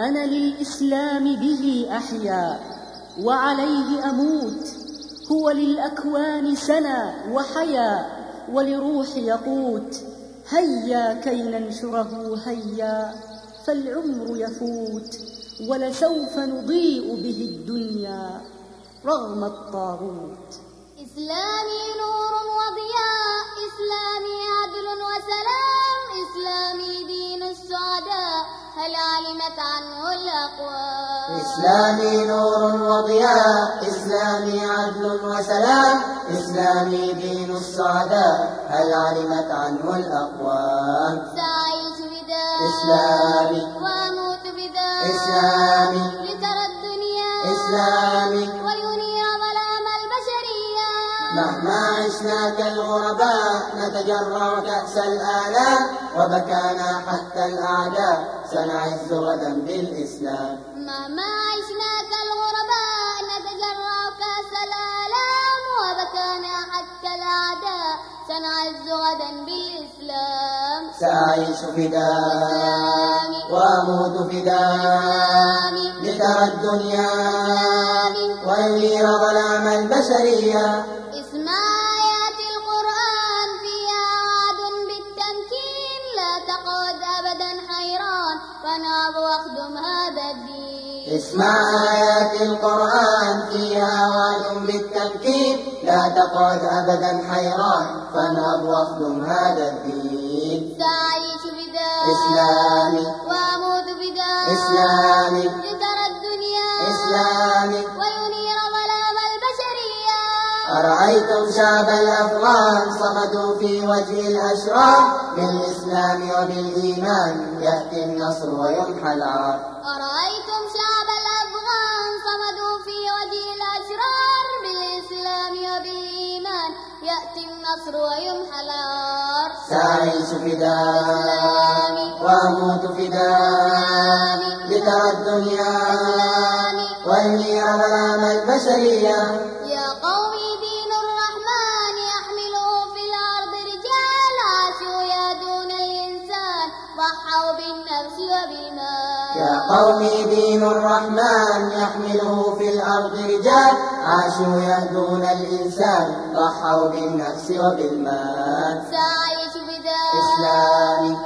أنا للإسلام به أحيا وعليه أموت. هو للأكوان سنى وحيا ولروحي يقوت. هيا كي ننشره هيا فالعمر يفوت. ولسوف نضيء به الدنيا رغم الطاغوت. إسلامي السعداء هل علمت عنه الأقوام إسلامي نور وضياء إسلامي عدل وسلام إسلامي دين السعداء هل علمت عنه الأقوام سأعيش بداء إسلامي. وأموت بداء إسلامي. مهما عشنا كالغرباء نتجرع كأس الآلام وبكانا حتى الأعداء سنعز غدا بالإسلام. مهما عشنا كالغرباء نتجرع كأس الآلام وبكانا حتى الأعداء سنعز غدا بالإسلام. سأعيش فداء وأموت فداء لترى الدنيا وينير ظلام البشرية. فنهض واخدم هذا الدين اسمع آيات القرآن فيها وعد بالتمكين. لا تقعد أبدا حيران فانهض واخدم هذا الدين سأعيش بداء إسلامي. وأموت بداء إسلامي. لترى الدنيا. إسلامي. أرأيتم شعب الأفغان صمدوا في وجه الأشرار بالإسلام وبالإيمان يأتي النصر ويمحى العار أرأيتم شعب الأفغان صمدوا في وجه الأشرار بالإسلام وبالإيمان يأتي النصر ويمحى العار سأعيش فداء وأموت فداء لترى الدنيا وينير ظلام البشرية يا قومي دين الرحمن يحمله في الأرض رجال عاشوا يهدون الإنسان. ضحوا بالنفس وبالمال يا قومي دين الرحمن يحمله في الأرض رجال. عاشوا يهدون الإنسان. ضحوا بالنفس وبالمال سأعيش بداء إسلامي.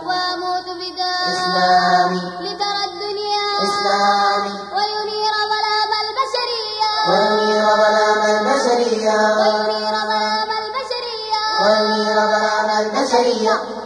وارمي رظلام البشرية. وارمي رظلام البشرية.